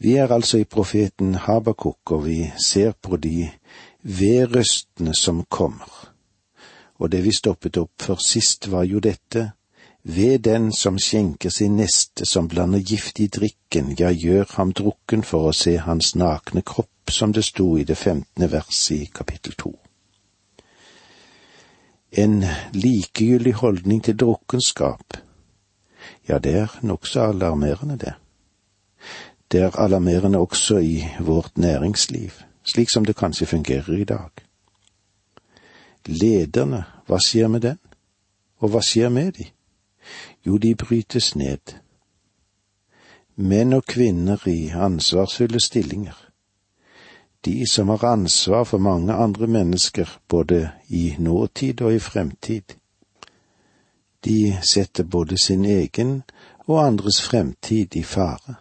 Vi er altså i profeten Habakuk, og vi ser på de vedrøstene som kommer. Og det vi stoppet opp for sist, var jo dette, ved den som skjenker sin neste, som blander gift i drikken, ja, gjør ham drukken for å se hans nakne kropp, som det sto i det femtende verset i kapittel to. En likegyldig holdning til drukkenskap, ja, det er nokså alarmerende, det. Det er alarmerende også i vårt næringsliv, slik som det kanskje fungerer i dag. Lederne, hva skjer med den, og hva skjer med de? Jo, de brytes ned. Menn og kvinner i ansvarsfulle stillinger. De som har ansvar for mange andre mennesker, både i nåtid og i fremtid. De setter både sin egen og andres fremtid i fare.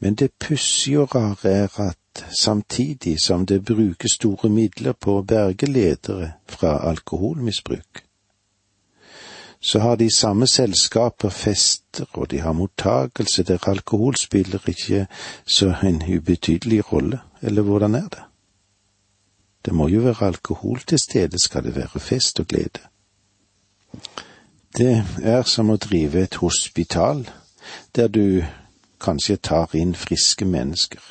Men det pussige og rare er at samtidig som det brukes store midler på å berge ledere fra alkoholmisbruk, så har de samme selskaper fester, og de har mottagelse der alkohol spiller ikke så en ubetydelig rolle, eller hvordan er det? Det må jo være alkohol til stede skal det være fest og glede. Det er som å drive et hospital, der du kanskje tar inn friske mennesker,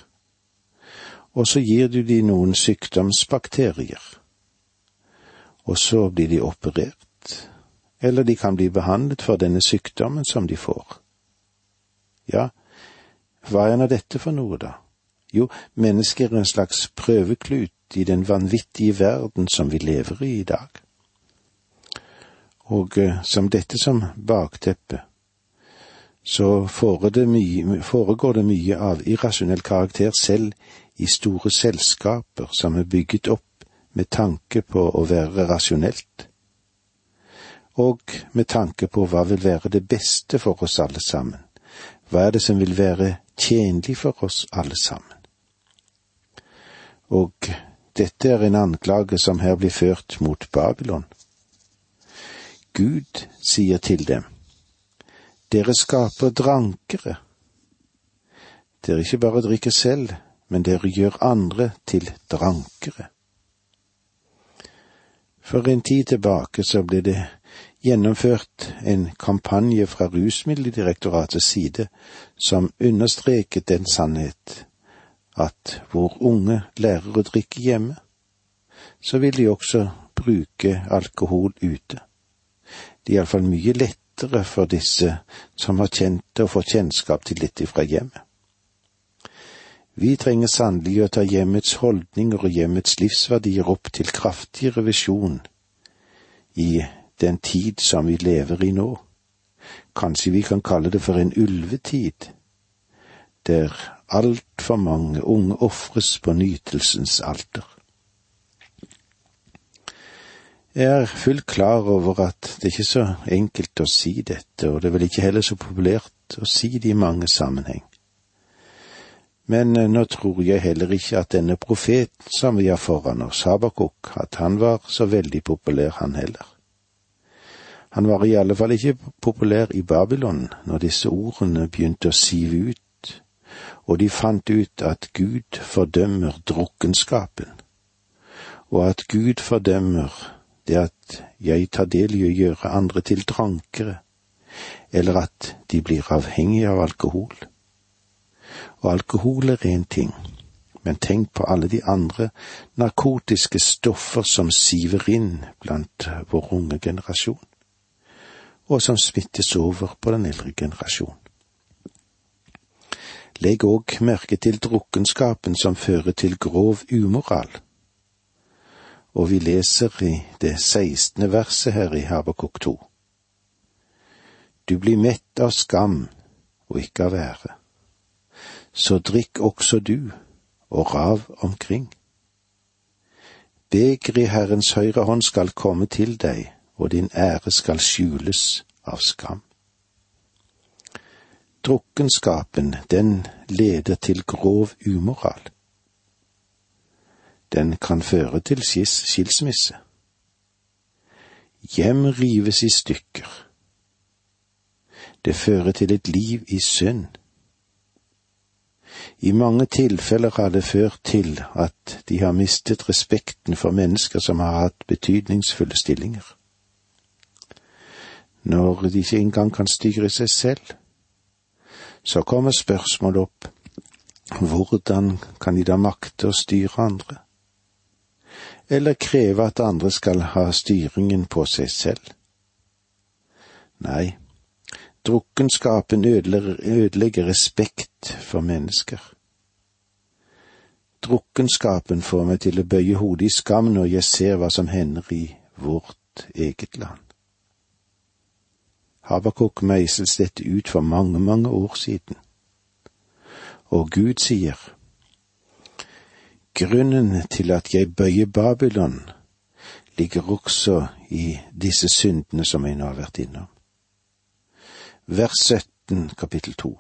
og så gir du de noen sykdomsbakterier, og så blir de operert, eller de kan bli behandlet for denne sykdommen som de får. Ja, hva er nå dette for noe, da? Jo, mennesker er en slags prøveklut i den vanvittige verden som vi lever i i dag. Og uh, som dette som bakteppe, så foregår det, mye, av irrasjonell karakter selv i store selskaper som er bygget opp med tanke på å være rasjonelt og med tanke på hva vil være det beste for oss alle sammen. Hva er det som vil være tjenlig for oss alle sammen? Og dette er en anklage som her blir ført mot Babylon. Gud sier til dem, dere skaper drankere. Dere ikke bare drikker selv, men dere gjør andre til drankere. For en tid tilbake så ble det gjennomført en kampanje fra Rusmiddeldirektoratets side som understreket den sannhet at hvor unge lærer å drikke hjemme, så vil de også bruke alkohol ute. Det er iallfall mye lettere for disse som har kjent og fått kjennskap til dette fra hjemmet. Vi trenger sannelig å ta hjemmets holdninger og hjemmets livsverdier opp til kraftig revisjon i den tid som vi lever i nå. Kanskje vi kan kalle det for en ulvetid, der altfor mange unge ofres på nytelsens alter. Jeg er fullt klar over at det er ikke så enkelt å si dette, og det er vel ikke heller så populært å si det i mange sammenheng. Men eh, nå tror jeg heller ikke at denne profeten som vi har foran oss, Habakuk, at han var så veldig populær, han heller. Han var i alle fall ikke populær i Babylon når disse ordene begynte å sive ut, og de fant ut at Gud fordømmer drukkenskapen, og at Gud fordømmer det at jeg tar del i å gjøre andre til drankere, eller at de blir avhengige av alkohol. Og alkohol er én ting, men tenk på alle de andre narkotiske stoffer som siver inn blant vår unge generasjon og som smittes over på den eldre generasjon. Legg òg merke til drukkenskapen som fører til grov umoral. Og vi leser i det sekstende verset her i Habakuk 2. Du blir mett av skam og ikke av ære. Så drikk også du og rav omkring. Beger i Herrens høyre hånd skal komme til deg, og din ære skal skjules av skam. Drukkenskapen, den leder til grov umoral. Den kan føre til skilsmisse. Hjem rives i stykker. Det fører til et liv i synd. I mange tilfeller har det ført til at de har mistet respekten for mennesker som har hatt betydningsfulle stillinger. Når de ikke engang kan styre seg selv, så kommer spørsmålet opp hvordan kan de da makte å styre andre? Eller kreve at andre skal ha styringen på seg selv? Nei, drukkenskapen ødelegger respekt for mennesker. Drukkenskapen får meg til å bøye hodet i skam når jeg ser hva som hender i vårt eget land. Habakuk meisles dette ut for mange, mange år siden. Og Gud sier, Grunnen til at jeg bøyer Babylon, ligger også i disse syndene som jeg nå har vært innom. Vers 17, kapittel 2.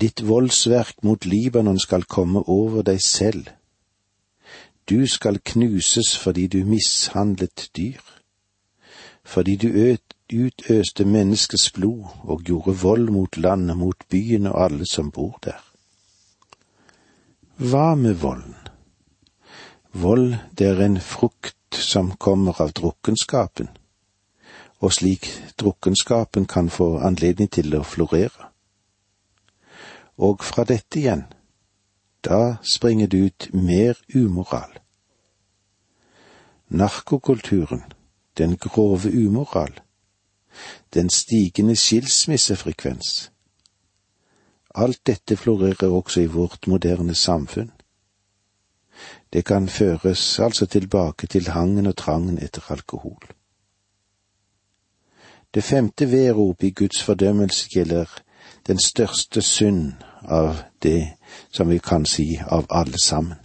Ditt voldsverk mot Libanon skal komme over deg selv. Du skal knuses fordi du mishandlet dyr, fordi du utøste menneskets blod og gjorde vold mot landet, mot byen og alle som bor der. Hva med volden? Vold, det er en frukt som kommer av drukkenskapen, og slik drukkenskapen kan få anledning til å florere. Og fra dette igjen, da springer det ut mer umoral. Narkokulturen, den grove umoral, den stigende skilsmissefrekvens. Alt dette florerer også i vårt moderne samfunn. Det kan føres altså tilbake til hangen og trangen etter alkohol. Det femte vedrop i Guds fordømmelse gjelder den største synd av det som vi kan si av alle sammen.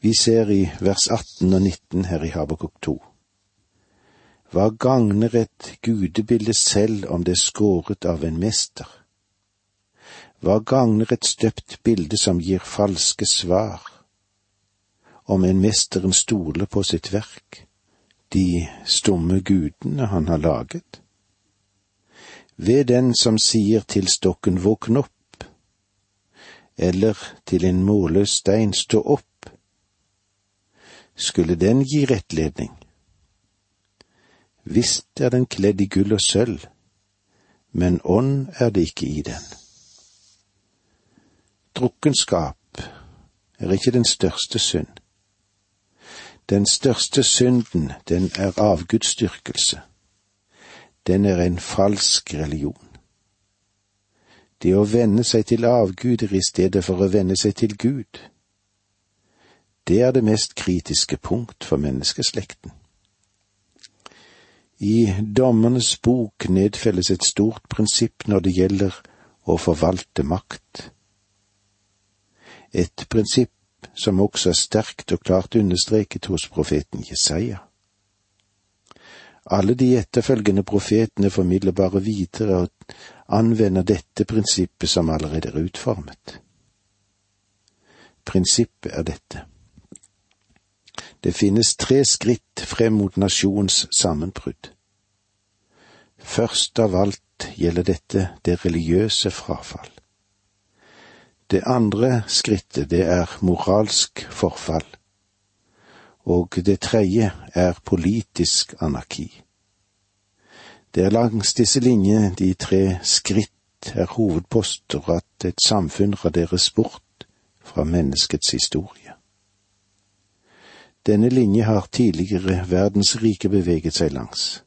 Vi ser i vers 18 og 19 her i Habakuk 2. Hva gagner et gudebilde selv om det er skåret av en mester? Hva gagner et støpt bilde som gir falske svar, om en mesteren stoler på sitt verk, de stumme gudene han har laget? Ved den som sier til stokken våkn opp, eller til en målløs stein stå opp, skulle den gi rettledning? Visst er den kledd i gull og sølv, men ånd er det ikke i den. Drukkenskap er ikke den største synd. Den største synden, den er avgudsdyrkelse. Den er en falsk religion. Det å vende seg til avguder i stedet for å vende seg til Gud, det er det mest kritiske punkt for menneskeslekten. I Dommernes bok nedfelles et stort prinsipp når det gjelder å forvalte makt. Et prinsipp som også er sterkt og klart understreket hos profeten Jesaja. Alle de etterfølgende profetene formidler bare videre og anvender dette prinsippet som allerede er utformet. Prinsippet er dette. Det finnes tre skritt frem mot nasjons sammenbrudd. Først av alt gjelder dette det religiøse frafall. Det andre skrittet, det er moralsk forfall. Og det tredje er politisk anarki. Det er langs disse linjene de tre skritt er hovedposter at et samfunn raderes bort fra menneskets historie. Denne linje har tidligere verdens rike beveget seg langs.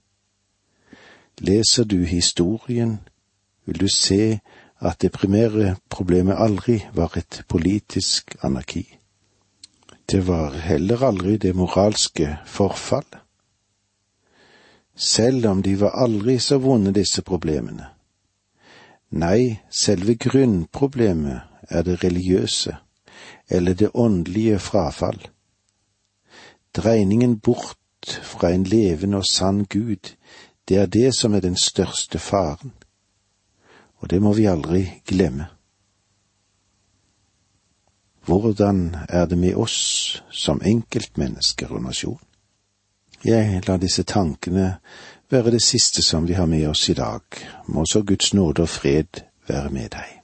Leser du historien, vil du se at det primære problemet aldri var et politisk anarki. Det var heller aldri det moralske forfall. Selv om de var aldri så vonde, disse problemene. Nei, selve grunnproblemet er det religiøse, eller det åndelige frafall. Dreiningen bort fra en levende og sann Gud, det er det som er den største faren og det må vi aldri glemme. Hvordan er det med oss som enkeltmennesker og nasjon? Jeg lar disse tankene være det siste som vi har med oss i dag. Må så Guds nåde og fred være med deg.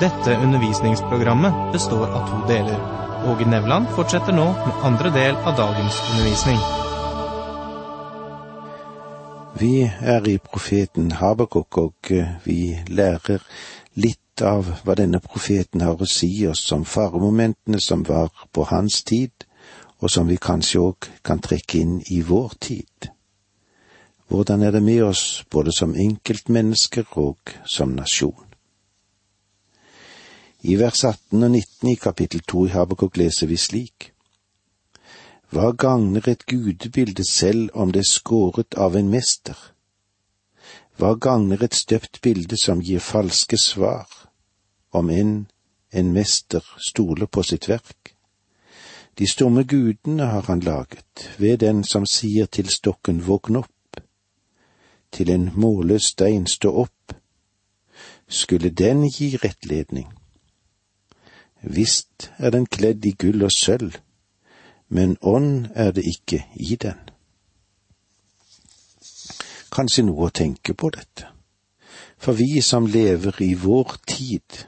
Dette undervisningsprogrammet består av to deler. Åge Nevland fortsetter nå med andre del av dagens undervisning. Vi er i profeten Habakuk, og eh, vi lærer litt av hva denne profeten har å si oss om faremomentene som var på hans tid, og som vi kanskje òg kan trekke inn i vår tid. Hvordan er det med oss både som enkeltmennesker og som nasjon? I vers 18 og 19 i kapittel 2 i Habakuk leser vi slik. Hva gagner et gudebilde selv om det er skåret av en mester? Hva gagner et støpt bilde som gir falske svar, om enn en mester stoler på sitt verk? De stumme gudene har han laget, ved den som sier til stokken våkn opp, til en målløs stein stå opp. Skulle den gi rettledning? Visst er den kledd i gull og sølv, men ånd er det ikke i den. Kanskje noe å tenke på dette, for vi som lever i vår tid,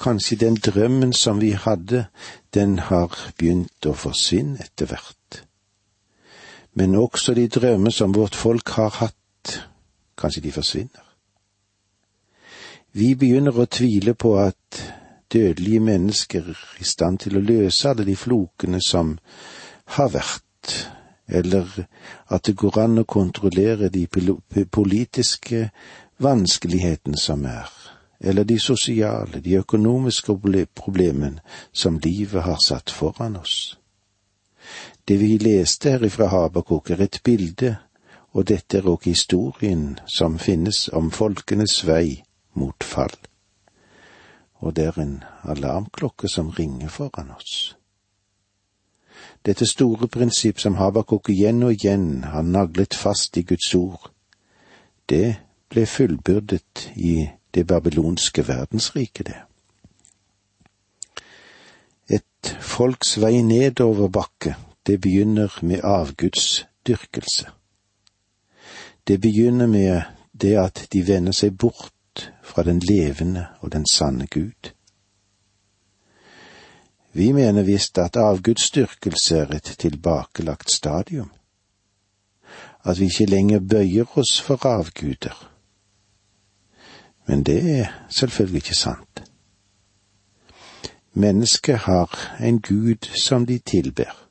kanskje den drømmen som vi hadde, den har begynt å forsvinne etter hvert. Men også de drømmer som vårt folk har hatt, kanskje de forsvinner. Vi begynner å tvile på at dødelige mennesker i stand til å løse alle de flokene som har vært, eller at det går an å kontrollere de politiske vanskelighetene som er, eller de sosiale, de økonomiske problemene som livet har satt foran oss. Det vi leste her ifra Habakuk er et bilde, og dette er også historien som finnes om folkenes vei mot fall og det er en alarmklokke som ringer foran oss. Dette store prinsipp som Habakuk igjen og igjen har naglet fast i Guds ord, det ble fullbyrdet i det babylonske verdensriket, det. Et folks vei nedover bakke, det begynner med avgudsdyrkelse. Det begynner med det at de vender seg bort fra den levende og den sanne Gud. Vi mener visst at avgudsdyrkelse er et tilbakelagt stadium, at vi ikke lenger bøyer oss for avguder. Men det er selvfølgelig ikke sant. Mennesket har en gud som de tilber.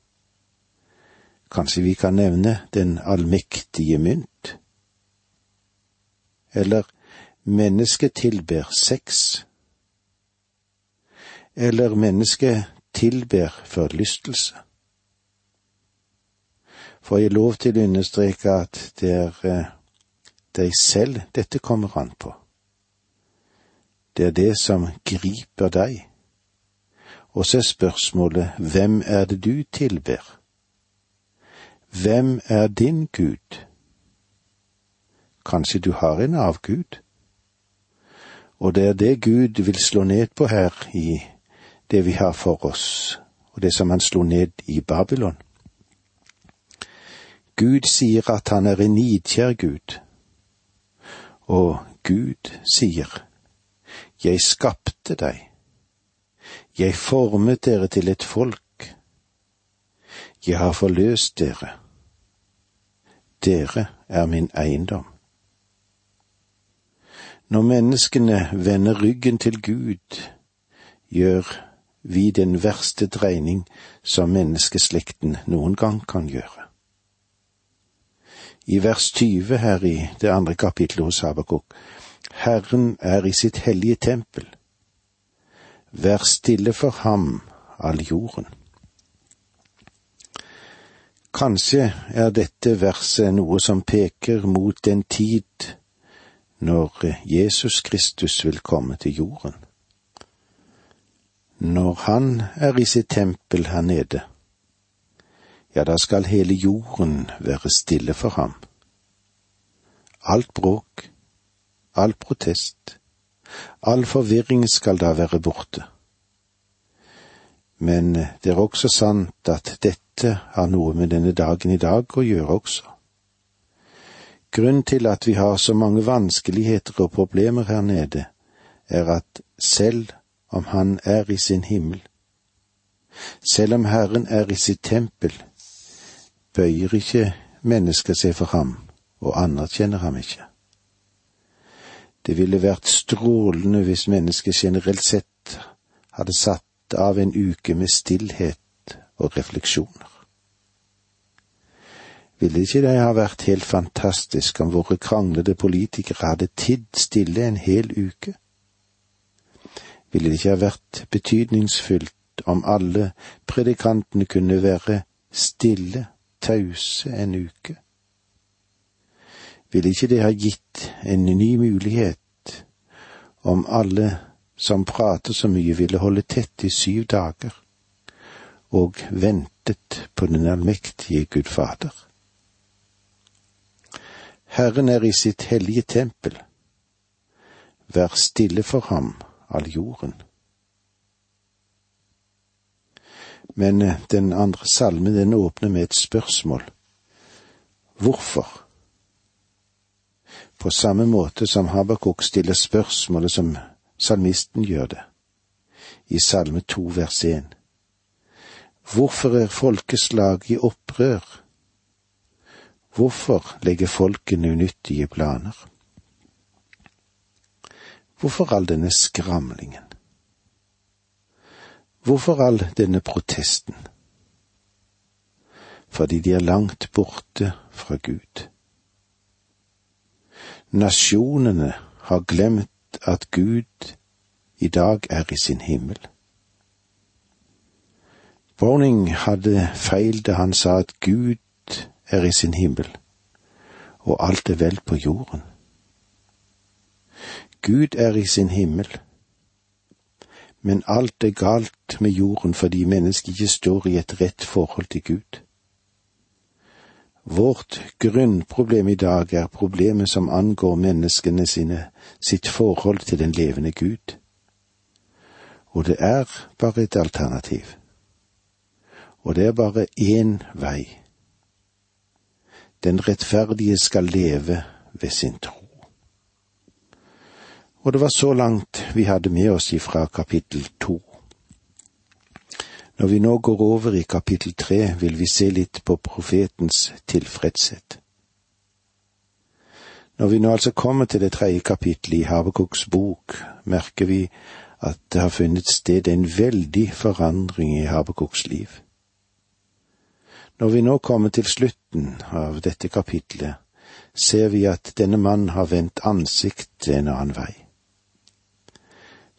Kanskje vi kan nevne den allmektige mynt? Eller mennesket tilber sex, eller mennesket tilber forlystelse. Får jeg lov til å understreke at det er eh, deg selv dette kommer an på. Det er det som griper deg. Og så er spørsmålet hvem er det du tilber? Hvem er din Gud? Kanskje du har en avgud? Og det er det Gud vil slå ned på her i det vi har for oss, og det som han slo ned i Babylon. Gud sier at han er en nidkjær Gud, og Gud sier, Jeg skapte deg, jeg formet dere til et folk, jeg har forløst dere, dere er min eiendom. Når menneskene vender ryggen til Gud, gjør vi den verste dreining som menneskeslekten noen gang kan gjøre. I vers 20 her i det andre kapitlet hos Habakuk, Herren er i sitt hellige tempel. Vær stille for ham, all jorden. Kanskje er dette verset noe som peker mot den tid når Jesus Kristus vil komme til jorden. Når han er i sitt tempel her nede, ja, da skal hele jorden være stille for ham. Alt bråk, all protest, all forvirring skal da være borte. Men det er også sant at dette har noe med denne dagen i dag å gjøre også. Grunnen til at vi har så mange vanskeligheter og problemer her nede, er at selv om Han er i sin himmel, selv om Herren er i sitt tempel, bøyer ikke mennesket seg for ham og anerkjenner ham ikke. Det ville vært strålende hvis mennesket generelt sett hadde satt av en uke med stillhet og refleksjoner. Ville ikke det ha vært helt fantastisk om våre kranglede politikere hadde tidd stille en hel uke? Ville det ikke ha vært betydningsfullt om alle predikantene kunne være stille, tause en uke? Ville ikke det ha gitt en ny mulighet om alle som prater så mye, ville holde tett i syv dager og ventet på den allmektige Gud Fader? Herren er i sitt hellige tempel. Vær stille for ham, all jorden. Men eh, den andre salmen, den åpner med et spørsmål. Hvorfor? På samme måte som Habakuk stiller spørsmålet som salmisten gjør det, i Salme to vers én. Hvorfor er folkeslag i opprør? Hvorfor legger folkene unyttige planer? Hvorfor all denne skramlingen? Hvorfor all denne protesten? Fordi de er langt borte fra Gud. Nasjonene har glemt at Gud i dag er i sin himmel. Browning hadde feil da han sa at Gud er i sin himmel, og alt er vel på jorden. Gud er i sin himmel, men alt er galt med jorden fordi mennesket ikke står i et rett forhold til Gud. Vårt grunnproblem i dag er problemet som angår menneskene sine, sitt forhold til den levende Gud. Og det er bare et alternativ. Og det er bare én vei. Den rettferdige skal leve ved sin tro. Og det var så langt vi hadde med oss ifra kapittel to. Når vi nå går over i kapittel tre, vil vi se litt på profetens tilfredshet. Når vi nå altså kommer til det tredje kapittelet i Habakuks bok, merker vi at det har funnet sted en veldig forandring i Habakuks liv. Når vi nå kommer til slutten av dette kapitlet, ser vi at denne mannen har vendt ansiktet en annen vei.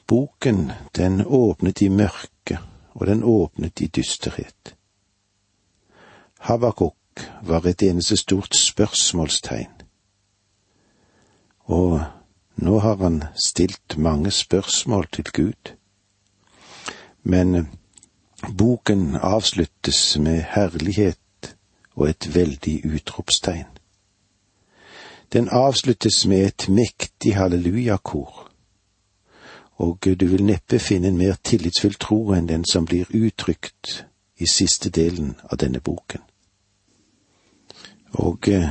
Boken, den åpnet i mørke, og den åpnet i dysterhet. Habakuk var et eneste stort spørsmålstegn. Og nå har han stilt mange spørsmål til Gud. Men boken avsluttes med herlighet og et veldig utropstegn. Den avsluttes med et mektig hallelujakor og du vil neppe finne en mer tillitsfull tro enn den som blir uttrykt i siste delen av denne boken. Og eh,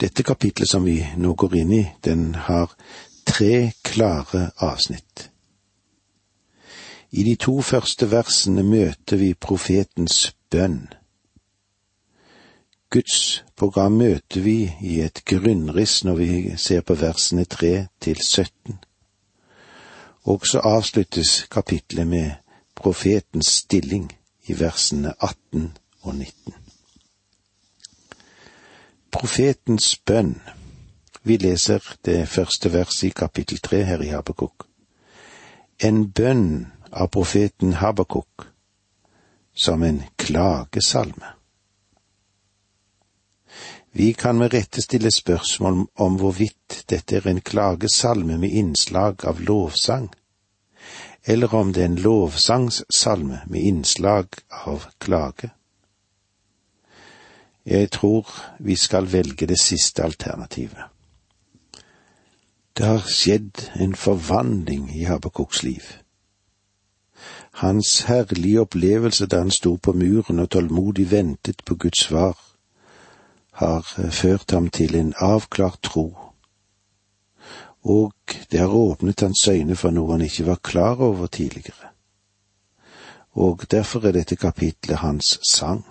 dette kapitlet som vi nå går inn i, den har tre klare avsnitt. I de to første versene møter vi profetens bønn. Guds program møter vi i et grunnriss når vi ser på versene tre til 17. Og så avsluttes kapitlet med profetens stilling i versene 18 og 19. Profetens bønn. Vi leser det første verset i kapittel tre her i Habakuk. En bønn av profeten Habakuk som en klagesalme. Vi kan med rette stille spørsmål om hvorvidt dette er en klagesalme med innslag av lovsang, eller om det er en lovsangssalme med innslag av klage. Jeg tror vi skal velge det siste alternativet. Det har skjedd en forvandling i Habakuks liv. Hans herlige opplevelse da han sto på muren og tålmodig ventet på Guds svar, har ført ham til en avklart tro, og det har åpnet hans øyne for noe han ikke var klar over tidligere. Og derfor er dette kapitlet hans sang.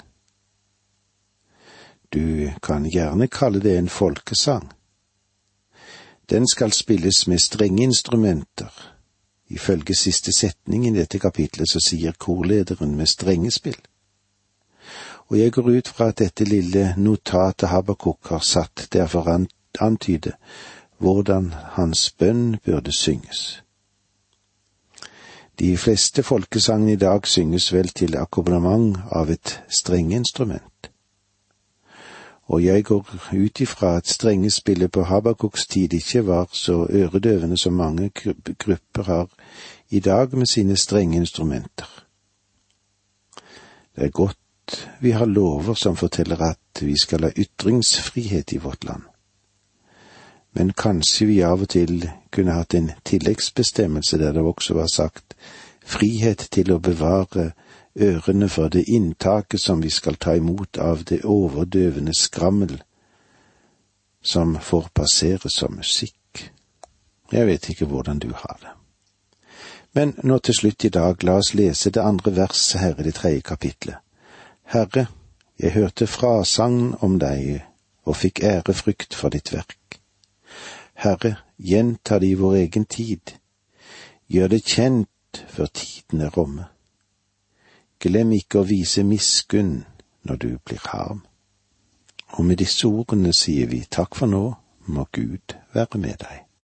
Du kan gjerne kalle det en folkesang. Den skal spilles med strenge instrumenter. Ifølge siste setning i dette kapitlet så sier korlederen med strengespill. Og jeg går ut fra at dette lille notatet Habakuk har satt der for å antyde hvordan hans bønn burde synges. De fleste folkesangene i dag synges vel til akkompagnement av et strengeinstrument. Og jeg går ut ifra at strengespillet på Habakuks tid ikke var så øredøvende som mange grupper har i dag med sine strenge instrumenter. Det er godt vi har lover som forteller at vi skal ha ytringsfrihet i vårt land men kanskje vi av og til kunne hatt en tilleggsbestemmelse der det også var sagt frihet til å bevare ørene for det inntaket som vi skal ta imot av det overdøvende skrammel som får passere som musikk. Jeg vet ikke hvordan du har det. Men nå til slutt i dag, la oss lese det andre verset her i det tredje kapitlet. Herre, jeg hørte frasagn om deg og fikk ærefrykt for ditt verk. Herre, gjenta det i vår egen tid. Gjør det kjent før tiden er omme. Glem ikke å vise miskunn når du blir harm. Og med disse ordene sier vi takk for nå, må Gud være med deg.